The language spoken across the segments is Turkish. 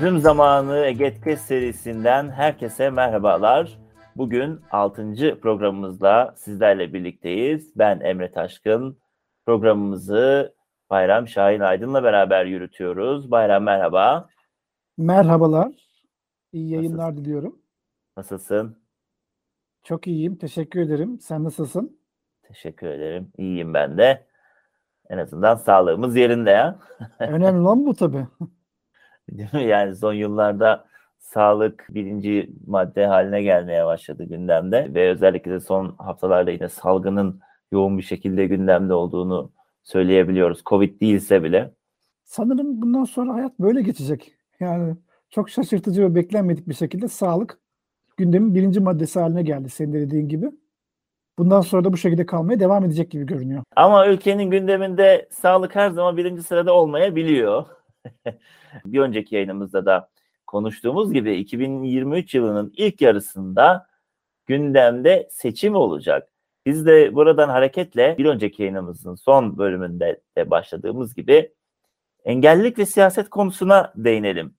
Çözüm Zamanı Egetkes serisinden herkese merhabalar. Bugün 6. programımızla sizlerle birlikteyiz. Ben Emre Taşkın. Programımızı Bayram Şahin Aydın'la beraber yürütüyoruz. Bayram merhaba. Merhabalar. İyi yayınlar Nasılsın? diliyorum. Nasılsın? Çok iyiyim. Teşekkür ederim. Sen nasılsın? Teşekkür ederim. İyiyim ben de. En azından sağlığımız yerinde ya. Önemli olan bu tabii. Yani son yıllarda sağlık birinci madde haline gelmeye başladı gündemde ve özellikle de son haftalarda yine salgının yoğun bir şekilde gündemde olduğunu söyleyebiliyoruz. Covid değilse bile. Sanırım bundan sonra hayat böyle geçecek. Yani çok şaşırtıcı ve beklenmedik bir şekilde sağlık gündemin birinci maddesi haline geldi senin de dediğin gibi. Bundan sonra da bu şekilde kalmaya devam edecek gibi görünüyor. Ama ülkenin gündeminde sağlık her zaman birinci sırada olmayabiliyor. Bir önceki yayınımızda da konuştuğumuz gibi 2023 yılının ilk yarısında gündemde seçim olacak. Biz de buradan hareketle bir önceki yayınımızın son bölümünde de başladığımız gibi engellilik ve siyaset konusuna değinelim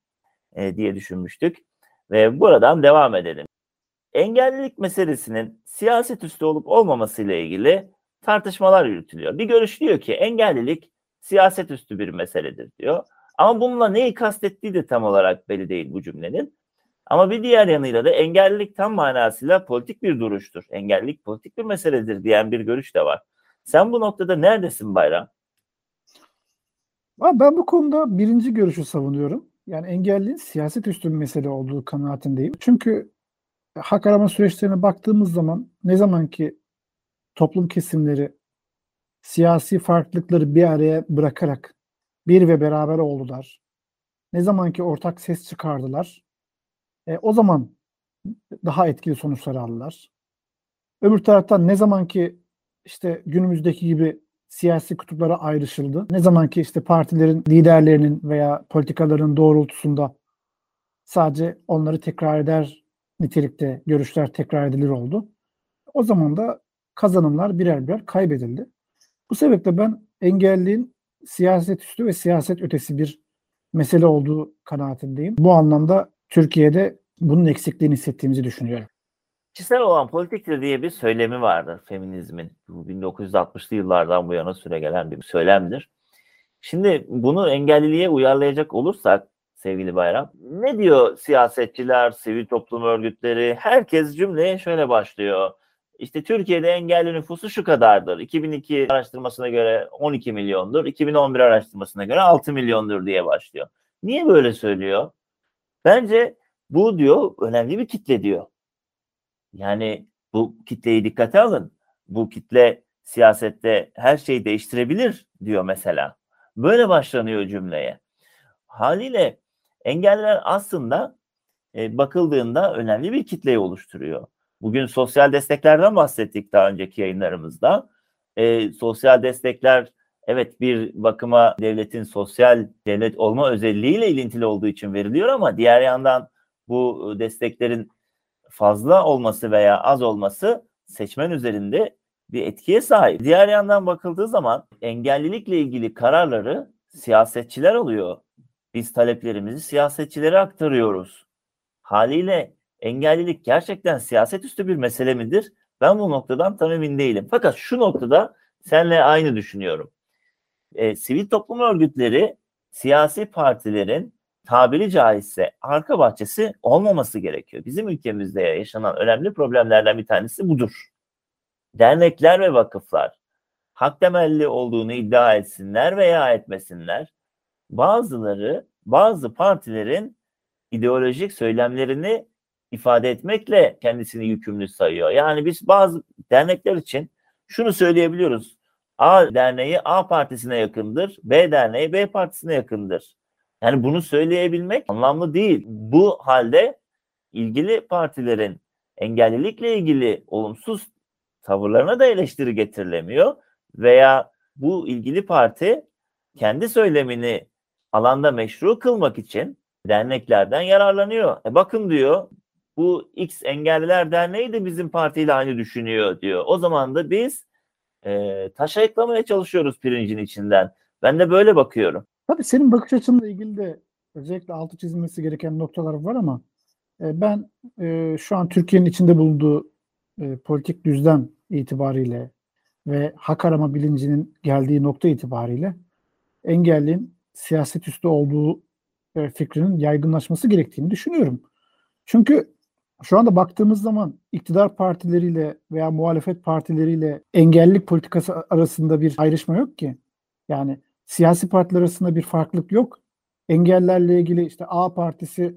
e, diye düşünmüştük ve buradan devam edelim. Engellilik meselesinin siyaset üstü olup olmaması ile ilgili tartışmalar yürütülüyor. Bir görüş diyor ki engellilik siyaset üstü bir meseledir diyor. Ama bununla neyi kastettiği de tam olarak belli değil bu cümlenin. Ama bir diğer yanıyla da engellilik tam manasıyla politik bir duruştur. Engellilik politik bir meseledir diyen bir görüş de var. Sen bu noktada neredesin Bayram? Ben bu konuda birinci görüşü savunuyorum. Yani engelliğin siyaset üstü bir mesele olduğu kanaatindeyim. Çünkü hak arama süreçlerine baktığımız zaman ne zaman ki toplum kesimleri siyasi farklılıkları bir araya bırakarak bir ve beraber oldular. Ne zaman ki ortak ses çıkardılar, e, o zaman daha etkili sonuçlar aldılar. Öbür taraftan ne zaman ki işte günümüzdeki gibi siyasi kutuplara ayrışıldı. Ne zaman ki işte partilerin liderlerinin veya politikaların doğrultusunda sadece onları tekrar eder nitelikte görüşler tekrar edilir oldu. O zaman da kazanımlar birer birer kaybedildi. Bu sebeple ben engelliğin siyaset üstü ve siyaset ötesi bir mesele olduğu kanaatindeyim. Bu anlamda Türkiye'de bunun eksikliğini hissettiğimizi düşünüyorum. Kişisel olan politiktir diye bir söylemi vardır feminizmin. Bu 1960'lı yıllardan bu yana süre gelen bir söylemdir. Şimdi bunu engelliliğe uyarlayacak olursak sevgili Bayram, ne diyor siyasetçiler, sivil toplum örgütleri? Herkes cümleye şöyle başlıyor. İşte Türkiye'de engelli nüfusu şu kadardır. 2002 araştırmasına göre 12 milyondur. 2011 araştırmasına göre 6 milyondur diye başlıyor. Niye böyle söylüyor? Bence bu diyor önemli bir kitle diyor. Yani bu kitleyi dikkate alın. Bu kitle siyasette her şeyi değiştirebilir diyor mesela. Böyle başlanıyor cümleye. Haliyle engelliler aslında e, bakıldığında önemli bir kitleyi oluşturuyor. Bugün sosyal desteklerden bahsettik daha önceki yayınlarımızda. E, sosyal destekler evet bir bakıma devletin sosyal devlet olma özelliğiyle ilintili olduğu için veriliyor ama diğer yandan bu desteklerin fazla olması veya az olması seçmen üzerinde bir etkiye sahip. Diğer yandan bakıldığı zaman engellilikle ilgili kararları siyasetçiler oluyor. Biz taleplerimizi siyasetçilere aktarıyoruz. Haliyle engellilik gerçekten siyaset üstü bir mesele midir? Ben bu noktadan tam emin değilim. Fakat şu noktada senle aynı düşünüyorum. E, sivil toplum örgütleri siyasi partilerin tabiri caizse arka bahçesi olmaması gerekiyor. Bizim ülkemizde yaşanan önemli problemlerden bir tanesi budur. Dernekler ve vakıflar hak temelli olduğunu iddia etsinler veya etmesinler. Bazıları bazı partilerin ideolojik söylemlerini ifade etmekle kendisini yükümlü sayıyor. Yani biz bazı dernekler için şunu söyleyebiliyoruz. A derneği A partisine yakındır, B derneği B partisine yakındır. Yani bunu söyleyebilmek anlamlı değil. Bu halde ilgili partilerin engellilikle ilgili olumsuz tavırlarına da eleştiri getirilemiyor veya bu ilgili parti kendi söylemini alanda meşru kılmak için derneklerden yararlanıyor. E bakın diyor bu X Engelliler Derneği de bizim partiyle aynı düşünüyor diyor. O zaman da biz e, taşa eklamaya çalışıyoruz pirincin içinden. Ben de böyle bakıyorum. Tabii senin bakış açınla ilgili de özellikle altı çizilmesi gereken noktalar var ama e, ben e, şu an Türkiye'nin içinde bulunduğu e, politik düzlem itibariyle ve hak arama bilincinin geldiği nokta itibariyle engelliğin siyaset üstü olduğu e, fikrinin yaygınlaşması gerektiğini düşünüyorum. Çünkü şu anda baktığımız zaman iktidar partileriyle veya muhalefet partileriyle engellilik politikası arasında bir ayrışma yok ki. Yani siyasi partiler arasında bir farklılık yok. Engellerle ilgili işte A partisi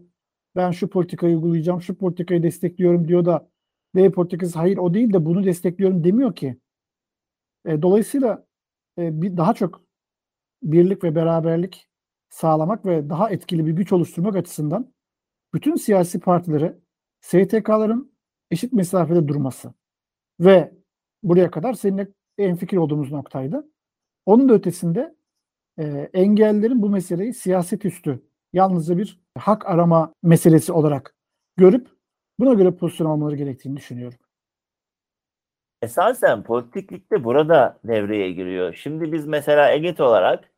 ben şu politikayı uygulayacağım, şu politikayı destekliyorum diyor da B politikası hayır o değil de bunu destekliyorum demiyor ki. E, dolayısıyla e, bir daha çok birlik ve beraberlik sağlamak ve daha etkili bir güç oluşturmak açısından bütün siyasi partilere STK'ların eşit mesafede durması ve buraya kadar seninle en fikir olduğumuz noktaydı. Onun da ötesinde e, engellilerin bu meseleyi siyaset üstü yalnızca bir hak arama meselesi olarak görüp buna göre pozisyon almaları gerektiğini düşünüyorum. Esasen politiklik de burada devreye giriyor. Şimdi biz mesela EGET olarak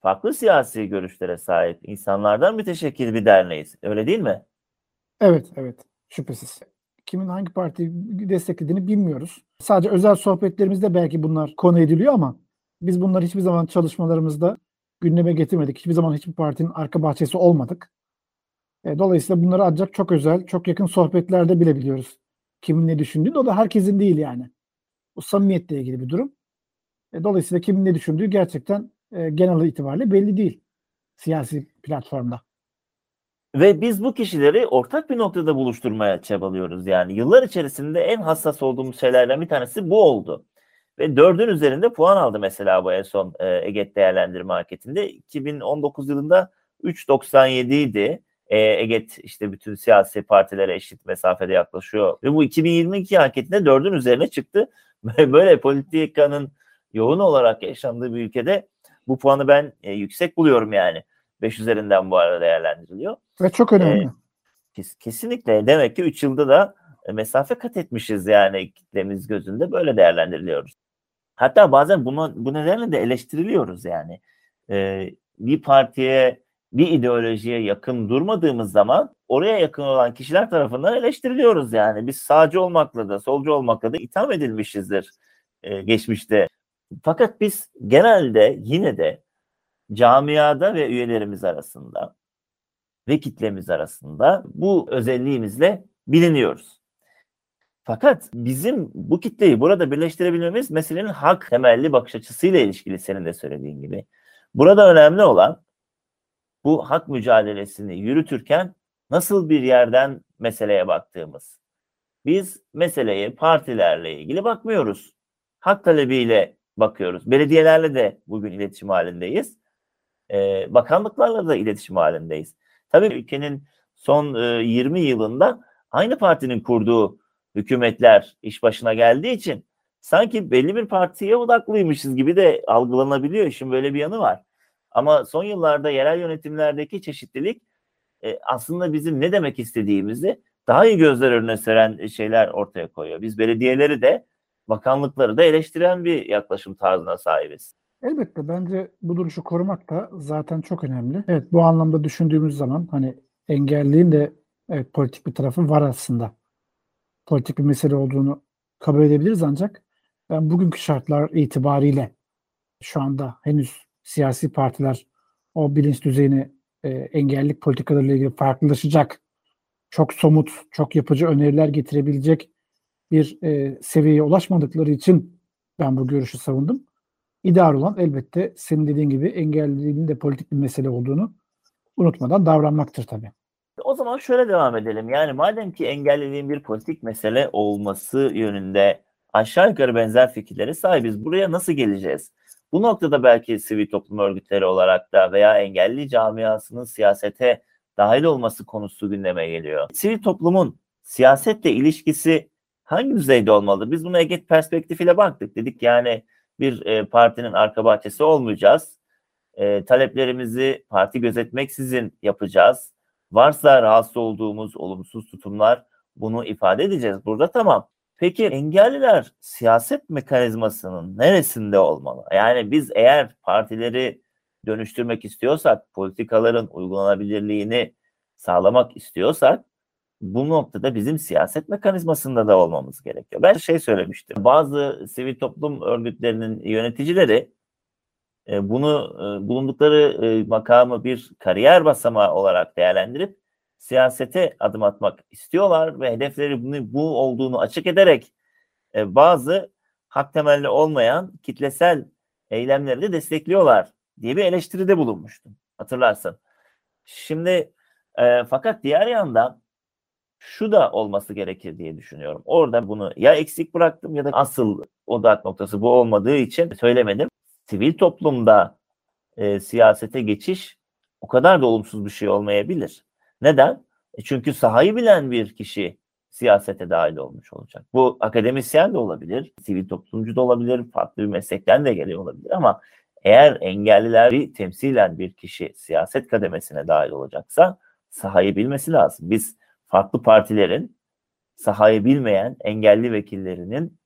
farklı siyasi görüşlere sahip insanlardan müteşekkil bir derneğiz. Öyle değil mi? Evet, evet. Şüphesiz. Kimin hangi partiyi desteklediğini bilmiyoruz. Sadece özel sohbetlerimizde belki bunlar konu ediliyor ama biz bunları hiçbir zaman çalışmalarımızda gündeme getirmedik. Hiçbir zaman hiçbir partinin arka bahçesi olmadık. E, dolayısıyla bunları ancak çok özel, çok yakın sohbetlerde bilebiliyoruz. Kimin ne düşündüğünü. O da herkesin değil yani. Bu samimiyetle ilgili bir durum. E, dolayısıyla kimin ne düşündüğü gerçekten e, genel itibariyle belli değil siyasi platformda. Ve biz bu kişileri ortak bir noktada buluşturmaya çabalıyoruz. Yani yıllar içerisinde en hassas olduğumuz şeylerden bir tanesi bu oldu. Ve dördün üzerinde puan aldı mesela bu en son e, EGET değerlendirme anketinde. 2019 yılında 3.97 idi. E, EGET işte bütün siyasi partilere eşit mesafede yaklaşıyor. Ve bu 2022 anketinde dördün üzerine çıktı. Böyle politikanın yoğun olarak yaşandığı bir ülkede bu puanı ben e, yüksek buluyorum yani. 5 üzerinden bu arada değerlendiriliyor. Ve çok önemli. Ee, kes, kesinlikle. Demek ki 3 yılda da e, mesafe kat etmişiz yani kitlemiz gözünde böyle değerlendiriliyoruz. Hatta bazen bunu, bu nedenle de eleştiriliyoruz yani. Ee, bir partiye, bir ideolojiye yakın durmadığımız zaman oraya yakın olan kişiler tarafından eleştiriliyoruz yani. Biz sağcı olmakla da solcu olmakla da itham edilmişizdir e, geçmişte. Fakat biz genelde yine de camiada ve üyelerimiz arasında ve kitlemiz arasında bu özelliğimizle biliniyoruz. Fakat bizim bu kitleyi burada birleştirebilmemiz meselenin hak temelli bakış açısıyla ilişkili senin de söylediğin gibi. Burada önemli olan bu hak mücadelesini yürütürken nasıl bir yerden meseleye baktığımız. Biz meseleye partilerle ilgili bakmıyoruz. Hak talebiyle bakıyoruz. Belediyelerle de bugün iletişim halindeyiz. Ee, bakanlıklarla da iletişim halindeyiz. Tabii ülkenin son e, 20 yılında aynı partinin kurduğu hükümetler iş başına geldiği için sanki belli bir partiye odaklıymışız gibi de algılanabiliyor. İşin böyle bir yanı var. Ama son yıllarda yerel yönetimlerdeki çeşitlilik e, aslında bizim ne demek istediğimizi daha iyi gözler önüne seren şeyler ortaya koyuyor. Biz belediyeleri de bakanlıkları da eleştiren bir yaklaşım tarzına sahibiz. Elbette bence bu duruşu korumak da zaten çok önemli. Evet bu anlamda düşündüğümüz zaman hani engelliğin de evet, politik bir tarafı var aslında. Politik bir mesele olduğunu kabul edebiliriz ancak ben bugünkü şartlar itibariyle şu anda henüz siyasi partiler o bilinç düzeyini e, engellilik politikalarıyla ilgili farklılaşacak, çok somut, çok yapıcı öneriler getirebilecek bir e, seviyeye ulaşmadıkları için ben bu görüşü savundum. İdeal olan elbette senin dediğin gibi engelliliğin de politik bir mesele olduğunu unutmadan davranmaktır tabii. O zaman şöyle devam edelim. Yani madem ki engelliliğin bir politik mesele olması yönünde aşağı yukarı benzer fikirlere sahibiz. Buraya nasıl geleceğiz? Bu noktada belki sivil toplum örgütleri olarak da veya engelli camiasının siyasete dahil olması konusu gündeme geliyor. Sivil toplumun siyasetle ilişkisi hangi düzeyde olmalı? Biz buna Ege perspektifiyle baktık. Dedik yani bir e, partinin arka bahçesi olmayacağız. E, taleplerimizi parti gözetmeksizin yapacağız. Varsa rahatsız olduğumuz olumsuz tutumlar bunu ifade edeceğiz. Burada tamam. Peki engelliler siyaset mekanizmasının neresinde olmalı? Yani biz eğer partileri dönüştürmek istiyorsak, politikaların uygulanabilirliğini sağlamak istiyorsak bu noktada bizim siyaset mekanizmasında da olmamız gerekiyor. Ben şey söylemiştim. Bazı sivil toplum örgütlerinin yöneticileri e, bunu e, bulundukları e, makamı bir kariyer basamağı olarak değerlendirip siyasete adım atmak istiyorlar ve hedefleri bunu, bu olduğunu açık ederek bazı hak temelli olmayan kitlesel eylemleri de destekliyorlar diye bir eleştiride bulunmuştum. Hatırlarsın. Şimdi e, fakat diğer yandan şu da olması gerekir diye düşünüyorum. Orada bunu ya eksik bıraktım ya da asıl odak noktası bu olmadığı için söylemedim. Sivil toplumda e, siyasete geçiş o kadar da olumsuz bir şey olmayabilir. Neden? E çünkü sahayı bilen bir kişi siyasete dahil olmuş olacak. Bu akademisyen de olabilir, sivil toplumcu da olabilir, farklı bir meslekten de geliyor olabilir ama eğer engellileri temsilen bir kişi siyaset kademesine dahil olacaksa sahayı bilmesi lazım. Biz farklı partilerin sahayı bilmeyen engelli vekillerinin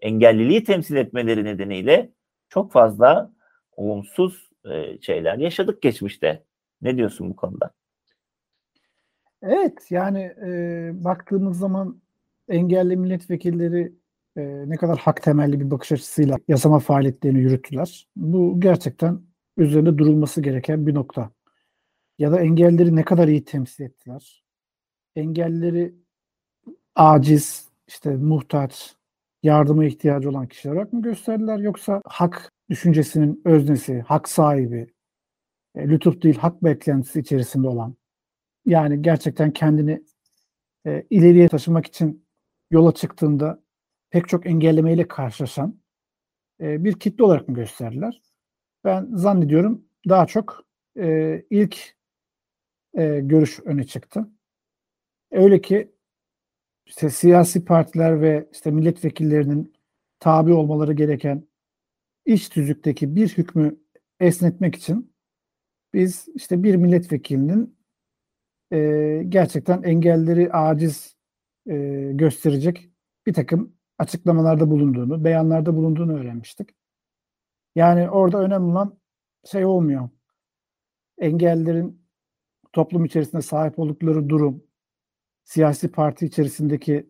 engelliliği temsil etmeleri nedeniyle çok fazla olumsuz e, şeyler yaşadık geçmişte. Ne diyorsun bu konuda? Evet yani e, baktığımız zaman engelli milletvekilleri e, ne kadar hak temelli bir bakış açısıyla yasama faaliyetlerini yürüttüler. Bu gerçekten üzerinde durulması gereken bir nokta. Ya da engelleri ne kadar iyi temsil ettiler. Engelleri aciz, işte muhtaç, yardıma ihtiyacı olan kişiler olarak mı gösterdiler yoksa hak düşüncesinin öznesi, hak sahibi, e, lütuf değil hak beklentisi içerisinde olan yani gerçekten kendini e, ileriye taşımak için yola çıktığında pek çok engellemeyle karşılaşan e, bir kitle olarak mı gösterdiler? Ben zannediyorum daha çok e, ilk e, görüş öne çıktı. Öyle ki işte siyasi partiler ve işte milletvekillerinin tabi olmaları gereken iç tüzükteki bir hükmü esnetmek için biz işte bir milletvekilinin e, gerçekten engelleri aciz e, gösterecek bir takım açıklamalarda bulunduğunu, beyanlarda bulunduğunu öğrenmiştik. Yani orada önemli olan şey olmuyor. Engellerin toplum içerisinde sahip oldukları durum, siyasi parti içerisindeki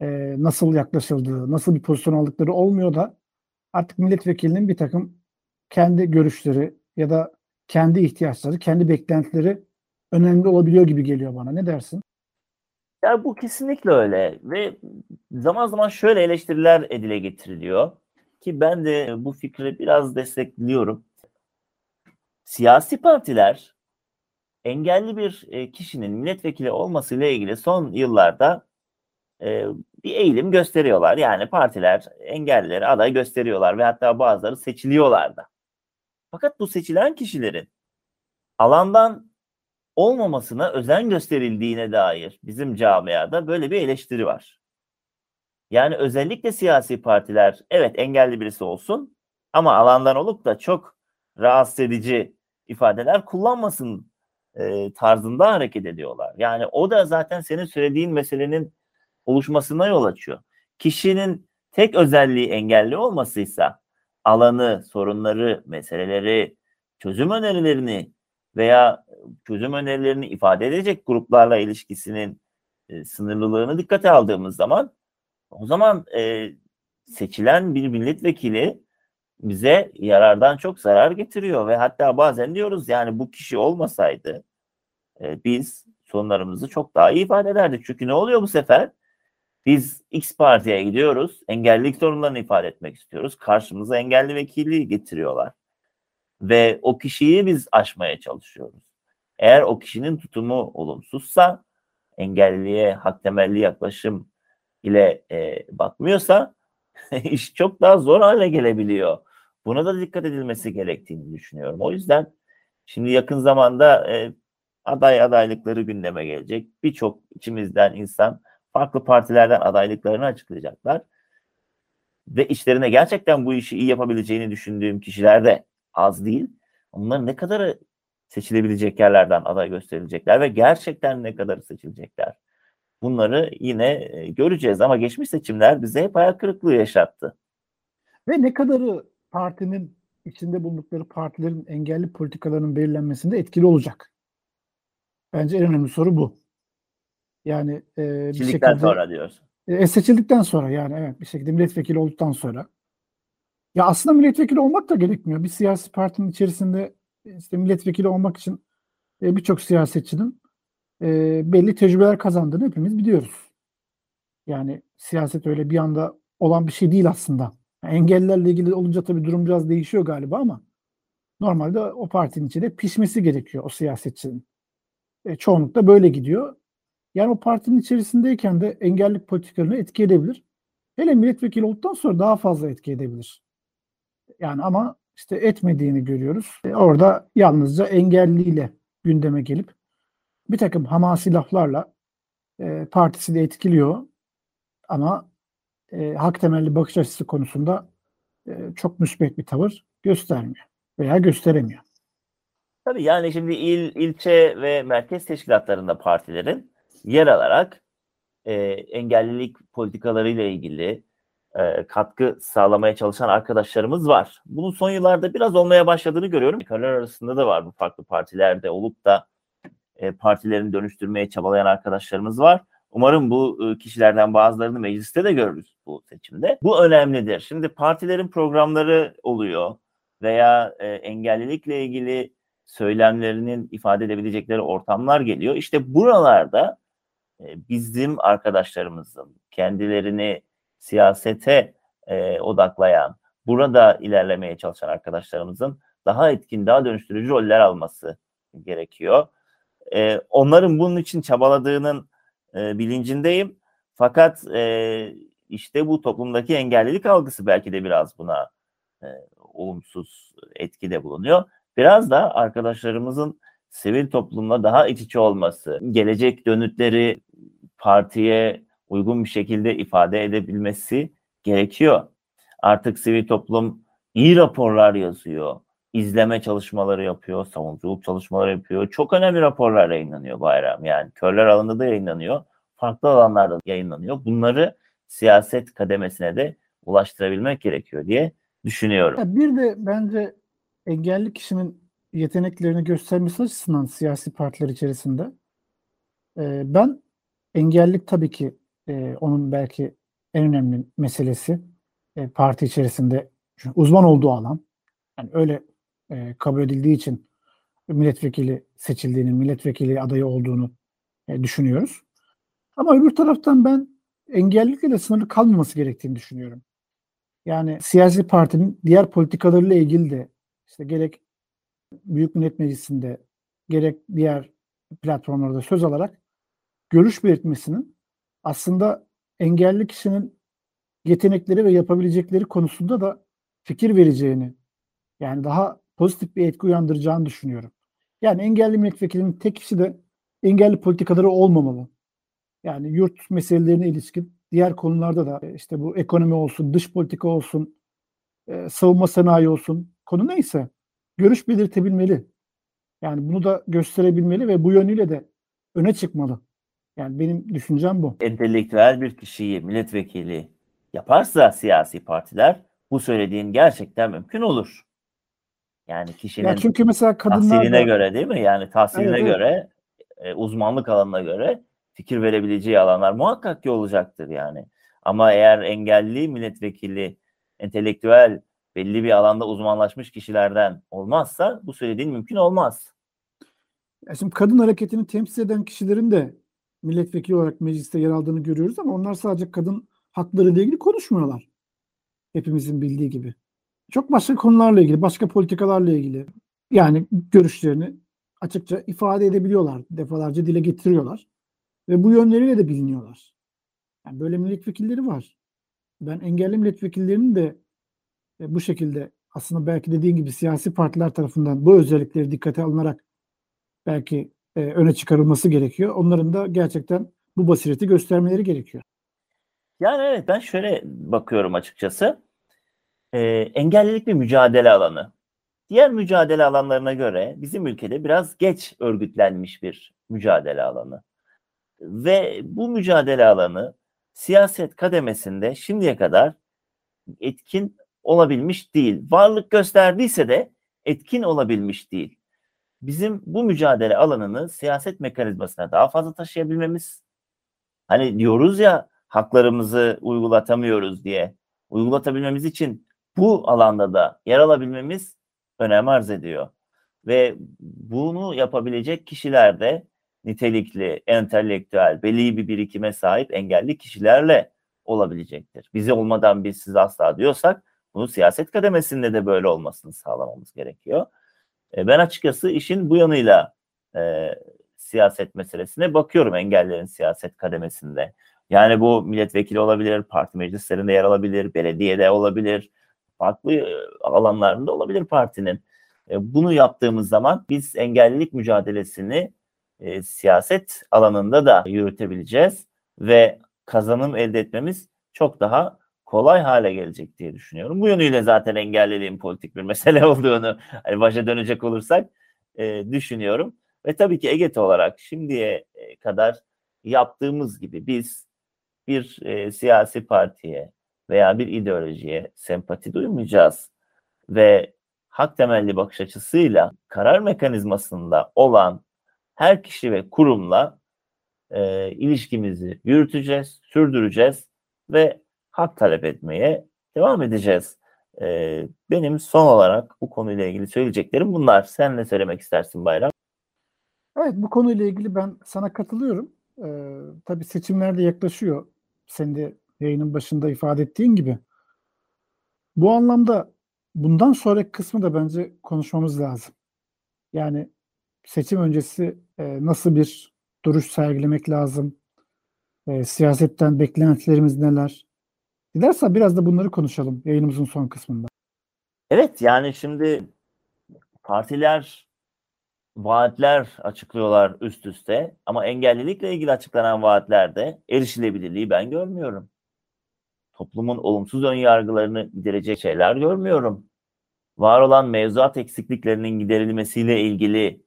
e, nasıl yaklaşıldığı, nasıl bir pozisyon aldıkları olmuyor da artık milletvekilinin bir takım kendi görüşleri ya da kendi ihtiyaçları, kendi beklentileri önemli olabiliyor gibi geliyor bana. Ne dersin? Ya bu kesinlikle öyle ve zaman zaman şöyle eleştiriler edile getiriliyor ki ben de bu fikri biraz destekliyorum. Siyasi partiler engelli bir e, kişinin milletvekili olmasıyla ilgili son yıllarda e, bir eğilim gösteriyorlar. Yani partiler engellileri aday gösteriyorlar ve hatta bazıları seçiliyorlar da. Fakat bu seçilen kişilerin alandan olmamasına özen gösterildiğine dair bizim camiada böyle bir eleştiri var. Yani özellikle siyasi partiler evet engelli birisi olsun ama alandan olup da çok rahatsız edici ifadeler kullanmasın e, tarzında hareket ediyorlar. Yani o da zaten senin söylediğin meselenin oluşmasına yol açıyor. Kişinin tek özelliği engelli olmasıysa alanı, sorunları, meseleleri, çözüm önerilerini veya çözüm önerilerini ifade edecek gruplarla ilişkisinin e, sınırlılığını dikkate aldığımız zaman o zaman e, seçilen bir milletvekili bize yarardan çok zarar getiriyor ve hatta bazen diyoruz yani bu kişi olmasaydı e, biz sorunlarımızı çok daha iyi ifade ederdik. Çünkü ne oluyor bu sefer? Biz X partiye gidiyoruz, engellilik sorunlarını ifade etmek istiyoruz. Karşımıza engelli vekili getiriyorlar. Ve o kişiyi biz aşmaya çalışıyoruz. Eğer o kişinin tutumu olumsuzsa, engelliliğe hak temelli yaklaşım ile e, bakmıyorsa iş çok daha zor hale gelebiliyor. Buna da dikkat edilmesi gerektiğini düşünüyorum. O yüzden şimdi yakın zamanda e, aday adaylıkları gündeme gelecek. Birçok içimizden insan farklı partilerden adaylıklarını açıklayacaklar. Ve işlerine gerçekten bu işi iyi yapabileceğini düşündüğüm kişiler de az değil. Onların ne kadarı seçilebilecek yerlerden aday gösterilecekler ve gerçekten ne kadarı seçilecekler. Bunları yine e, göreceğiz ama geçmiş seçimler bize hep hayal kırıklığı yaşattı. Ve ne kadarı partinin içinde bulundukları partilerin engelli politikalarının belirlenmesinde etkili olacak. Bence en önemli soru bu. Yani e, bir şekilde sonra diyorsun. e, seçildikten sonra yani evet bir şekilde milletvekili olduktan sonra. Ya aslında milletvekili olmak da gerekmiyor. Bir siyasi partinin içerisinde işte milletvekili olmak için e, birçok siyasetçinin e, belli tecrübeler kazandığını hepimiz biliyoruz. Yani siyaset öyle bir anda olan bir şey değil aslında. Yani engellilerle ilgili olunca tabii durum biraz değişiyor galiba ama normalde o partinin içinde pişmesi gerekiyor o siyasetçinin. E, çoğunlukla böyle gidiyor. Yani o partinin içerisindeyken de engellilik politikalarını etki edebilir. Hele milletvekili olduktan sonra daha fazla etki edebilir. Yani ama işte etmediğini görüyoruz. E, orada yalnızca engelliyle gündeme gelip bir takım hamasi laflarla e, partisi de etkiliyor. Ama e, hak temelli bakış açısı konusunda e, çok müsbet bir tavır göstermiyor veya gösteremiyor. Tabii yani şimdi il, ilçe ve merkez teşkilatlarında partilerin yer alarak e, engellilik politikalarıyla ilgili e, katkı sağlamaya çalışan arkadaşlarımız var. Bunun son yıllarda biraz olmaya başladığını görüyorum. Ülkeler arasında da var bu farklı partilerde olup da e, partilerini dönüştürmeye çabalayan arkadaşlarımız var. Umarım bu kişilerden bazılarını mecliste de görürüz bu seçimde. Bu önemlidir. Şimdi partilerin programları oluyor veya e, engellilikle ilgili söylemlerinin ifade edebilecekleri ortamlar geliyor. İşte buralarda e, bizim arkadaşlarımızın kendilerini siyasete e, odaklayan, burada ilerlemeye çalışan arkadaşlarımızın daha etkin, daha dönüştürücü roller alması gerekiyor. Onların bunun için çabaladığının e, bilincindeyim. Fakat e, işte bu toplumdaki engellilik algısı belki de biraz buna e, olumsuz etkide bulunuyor. Biraz da arkadaşlarımızın sivil toplumla daha iç içe olması, gelecek dönütleri partiye uygun bir şekilde ifade edebilmesi gerekiyor. Artık sivil toplum iyi raporlar yazıyor, izleme çalışmaları yapıyor, savunuculuk çalışmaları yapıyor. Çok önemli raporlar yayınlanıyor bayram. Yani körler alanında da yayınlanıyor, farklı alanlarda yayınlanıyor. Bunları siyaset kademesine de ulaştırabilmek gerekiyor diye düşünüyorum. Ya bir de bence engelli kişinin yeteneklerini göstermesi açısından siyasi partiler içerisinde e, ben engellilik tabii ki e, onun belki en önemli meselesi e, parti içerisinde uzman olduğu alan. Yani öyle e, kabul edildiği için milletvekili seçildiğini, milletvekili adayı olduğunu e, düşünüyoruz. Ama öbür taraftan ben engellilikle de sınırlı kalmaması gerektiğini düşünüyorum. Yani siyasi partinin diğer politikalarıyla ilgili de işte gerek Büyük Millet Meclisi'nde gerek diğer platformlarda söz alarak görüş belirtmesinin aslında engelli kişinin yetenekleri ve yapabilecekleri konusunda da fikir vereceğini yani daha pozitif bir etki uyandıracağını düşünüyorum. Yani engelli milletvekilinin tek kişi de engelli politikaları olmamalı. Yani yurt meselelerine ilişkin diğer konularda da işte bu ekonomi olsun, dış politika olsun, e, savunma sanayi olsun, konu neyse görüş belirtebilmeli. Yani bunu da gösterebilmeli ve bu yönüyle de öne çıkmalı. Yani benim düşüncem bu. Entelektüel bir kişiyi milletvekili yaparsa siyasi partiler bu söylediğin gerçekten mümkün olur. Yani kişinin Ya çünkü mesela kadınlar tahsiline da göre değil mi? Yani tahsiline Evet, evet. göre, e, uzmanlık alanına göre fikir verebileceği alanlar muhakkak ki olacaktır yani. Ama eğer engelli milletvekili, entelektüel belli bir alanda uzmanlaşmış kişilerden olmazsa bu söylediğin mümkün olmaz. Ya şimdi kadın hareketini temsil eden kişilerin de milletvekili olarak mecliste yer aldığını görüyoruz ama onlar sadece kadın hakları ile ilgili konuşmuyorlar. Hepimizin bildiği gibi. Çok başka konularla ilgili, başka politikalarla ilgili yani görüşlerini açıkça ifade edebiliyorlar. Defalarca dile getiriyorlar. Ve bu yönleriyle de biliniyorlar. Yani böyle milletvekilleri var. Ben engelli milletvekillerinin de e, bu şekilde aslında belki dediğin gibi siyasi partiler tarafından bu özellikleri dikkate alınarak belki e, öne çıkarılması gerekiyor. Onların da gerçekten bu basireti göstermeleri gerekiyor. Yani evet ben şöyle bakıyorum açıkçası. Ee, engellilik bir mücadele alanı. Diğer mücadele alanlarına göre bizim ülkede biraz geç örgütlenmiş bir mücadele alanı. Ve bu mücadele alanı siyaset kademesinde şimdiye kadar etkin olabilmiş değil. Varlık gösterdiyse de etkin olabilmiş değil. Bizim bu mücadele alanını siyaset mekanizmasına daha fazla taşıyabilmemiz, hani diyoruz ya haklarımızı uygulatamıyoruz diye, uygulatabilmemiz için bu alanda da yer alabilmemiz önem arz ediyor. Ve bunu yapabilecek kişiler de nitelikli, entelektüel, belli bir birikime sahip engelli kişilerle olabilecektir. Bizi olmadan biz siz asla diyorsak bunu siyaset kademesinde de böyle olmasını sağlamamız gerekiyor. E, ben açıkçası işin bu yanıyla e, siyaset meselesine bakıyorum engellerin siyaset kademesinde. Yani bu milletvekili olabilir, parti meclislerinde yer alabilir, belediyede olabilir, farklı e, alanlarında olabilir partinin. E, bunu yaptığımız zaman biz engellilik mücadelesini e, siyaset alanında da yürütebileceğiz ve kazanım elde etmemiz çok daha kolay hale gelecek diye düşünüyorum. Bu yönüyle zaten engelliliğin politik bir mesele olduğunu hani başa dönecek olursak e, düşünüyorum. Ve tabii ki EGET olarak şimdiye kadar yaptığımız gibi biz bir e, siyasi partiye veya bir ideolojiye sempati duymayacağız ve hak temelli bakış açısıyla karar mekanizmasında olan her kişi ve kurumla e, ilişkimizi yürüteceğiz, sürdüreceğiz ve hak talep etmeye devam edeceğiz. E, benim son olarak bu konuyla ilgili söyleyeceklerim bunlar. Sen ne söylemek istersin Bayram? Evet bu konuyla ilgili ben sana katılıyorum. Ee, tabii seçimler de yaklaşıyor. Sen de yayının başında ifade ettiğin gibi. Bu anlamda bundan sonraki kısmı da bence konuşmamız lazım. Yani seçim öncesi e, nasıl bir duruş sergilemek lazım? E, siyasetten beklentilerimiz neler? Dilersen biraz da bunları konuşalım yayınımızın son kısmında. Evet yani şimdi partiler vaatler açıklıyorlar üst üste ama engellilikle ilgili açıklanan vaatlerde erişilebilirliği ben görmüyorum. Toplumun olumsuz ön yargılarını giderecek şeyler görmüyorum. Var olan mevzuat eksikliklerinin giderilmesiyle ilgili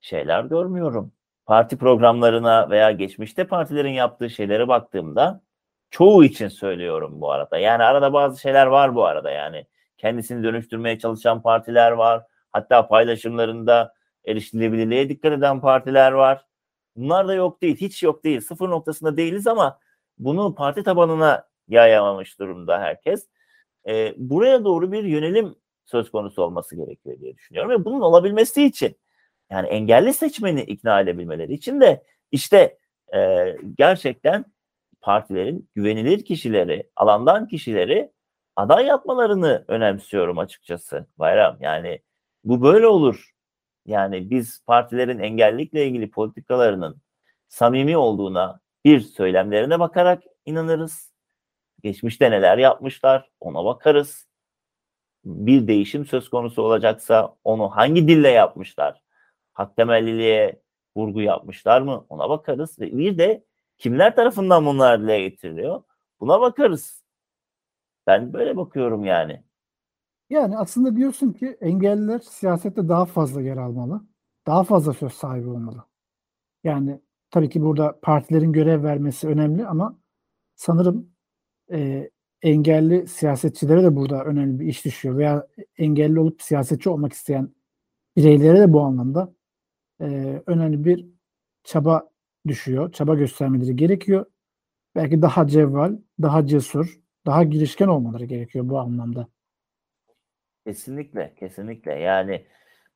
şeyler görmüyorum. Parti programlarına veya geçmişte partilerin yaptığı şeylere baktığımda çoğu için söylüyorum bu arada. Yani arada bazı şeyler var bu arada yani. Kendisini dönüştürmeye çalışan partiler var. Hatta paylaşımlarında erişilebilirliğe dikkat eden partiler var. Bunlar da yok değil. Hiç yok değil. Sıfır noktasında değiliz ama bunu parti tabanına yayamamış durumda herkes. E, buraya doğru bir yönelim söz konusu olması gerekiyor diye düşünüyorum. Ve bunun olabilmesi için yani engelli seçmeni ikna edebilmeleri için de işte e, gerçekten partilerin güvenilir kişileri, alandan kişileri aday yapmalarını önemsiyorum açıkçası Bayram. Yani bu böyle olur. Yani biz partilerin engellilikle ilgili politikalarının samimi olduğuna bir söylemlerine bakarak inanırız. Geçmişte neler yapmışlar ona bakarız. Bir değişim söz konusu olacaksa onu hangi dille yapmışlar? Hak temelliliğe vurgu yapmışlar mı? Ona bakarız. Ve bir de kimler tarafından bunlar dile getiriliyor? Buna bakarız. Ben böyle bakıyorum yani. Yani aslında diyorsun ki engelliler siyasette daha fazla yer almalı. Daha fazla söz sahibi olmalı. Yani tabii ki burada partilerin görev vermesi önemli ama sanırım e, engelli siyasetçilere de burada önemli bir iş düşüyor veya engelli olup siyasetçi olmak isteyen bireylere de bu anlamda e, önemli bir çaba düşüyor. Çaba göstermeleri gerekiyor. Belki daha cevval, daha cesur, daha girişken olmaları gerekiyor bu anlamda. Kesinlikle, kesinlikle. Yani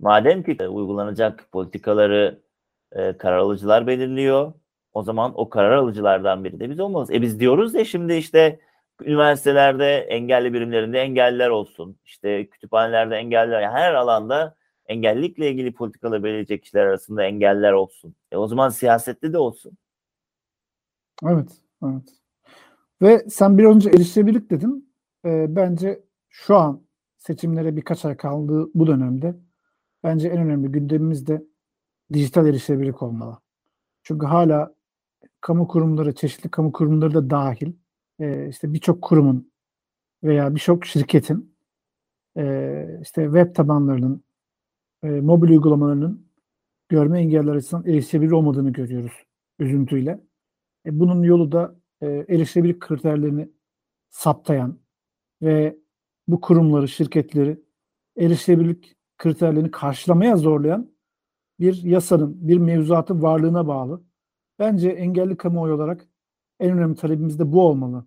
madem ki e, uygulanacak politikaları e, karar alıcılar belirliyor, o zaman o karar alıcılardan biri de biz olmalıyız. E biz diyoruz ya şimdi işte üniversitelerde engelli birimlerinde engelliler olsun, işte kütüphanelerde engelliler, yani her alanda engellilikle ilgili politikaları belirleyecek kişiler arasında engeller olsun. E o zaman siyasette de olsun. Evet, evet. Ve sen bir önce erişilebilirlik dedin. E, bence şu an seçimlere birkaç ay kaldığı bu dönemde bence en önemli gündemimiz de dijital erişilebilirlik olmalı. Çünkü hala kamu kurumları, çeşitli kamu kurumları da dahil e, işte birçok kurumun veya birçok şirketin e, işte web tabanlarının, e, mobil uygulamalarının görme engelliler açısından erişilebilir olmadığını görüyoruz üzüntüyle. E, bunun yolu da e, erişilebilirlik kriterlerini saptayan ve bu kurumları, şirketleri erişilebilirlik kriterlerini karşılamaya zorlayan bir yasanın, bir mevzuatın varlığına bağlı. Bence engelli kamuoyu olarak en önemli talebimiz de bu olmalı.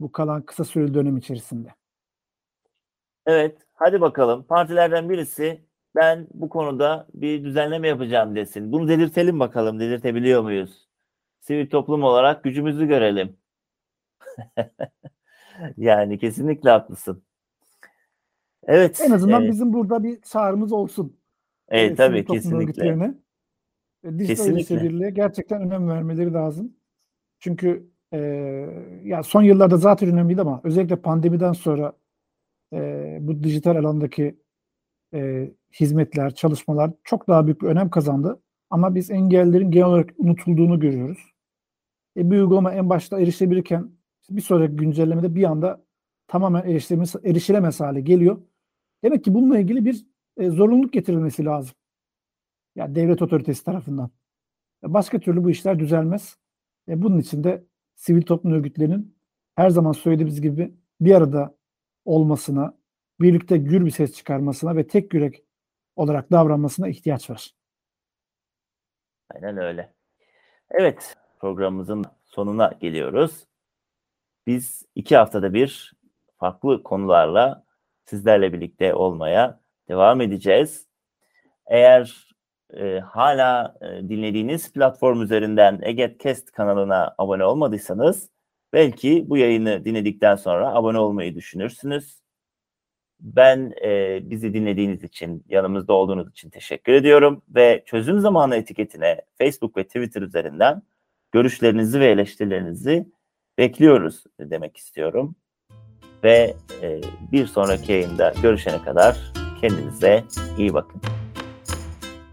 Bu kalan kısa süreli dönem içerisinde. Evet, hadi bakalım. Partilerden birisi ben bu konuda bir düzenleme yapacağım desin. Bunu delirtelim bakalım. Delirtebiliyor muyuz? Sivil toplum olarak gücümüzü görelim. yani kesinlikle haklısın. Evet. En azından e, bizim burada bir çağrımız olsun. E, tabii kesinlikle. örgütlerine. E, Dijital Kesinlikle. gerçekten önem vermeleri lazım. Çünkü e, ya son yıllarda zaten önemliydi ama özellikle pandemiden sonra e, bu dijital alandaki e, hizmetler, çalışmalar çok daha büyük bir önem kazandı. Ama biz engellilerin genel olarak unutulduğunu görüyoruz. E, bir uygulama en başta erişilebilirken bir sonraki güncellemede bir anda tamamen erişilemez, erişilemez hale geliyor. Demek ki bununla ilgili bir e, zorunluluk getirilmesi lazım. Yani devlet otoritesi tarafından. E, Başka türlü bu işler düzelmez. E, bunun için de sivil toplum örgütlerinin her zaman söylediğimiz gibi bir arada olmasına, birlikte gür bir ses çıkarmasına ve tek yürek olarak davranmasına ihtiyaç var. Aynen öyle. Evet, programımızın sonuna geliyoruz. Biz iki haftada bir farklı konularla sizlerle birlikte olmaya devam edeceğiz. Eğer e, hala e, dinlediğiniz platform üzerinden Egetcast kanalına abone olmadıysanız belki bu yayını dinledikten sonra abone olmayı düşünürsünüz. Ben e, bizi dinlediğiniz için, yanımızda olduğunuz için teşekkür ediyorum ve çözüm zamanı etiketine Facebook ve Twitter üzerinden görüşlerinizi ve eleştirilerinizi bekliyoruz demek istiyorum. Ve e, bir sonraki yayında görüşene kadar kendinize iyi bakın.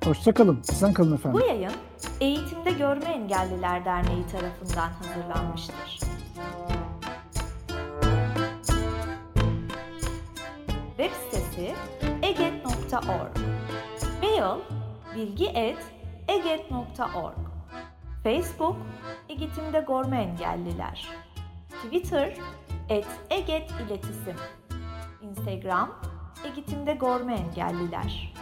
Hoşçakalın. Sen kalın Bu efendim. yayın Eğitimde Görme Engelliler Derneği tarafından hazırlanmıştır. Web sitesi eget.org Mail bilgi.eget.org Facebook Eğitimde Görme Engelliler Twitter et Eget İletisim Instagram Eğitimde Görme Engelliler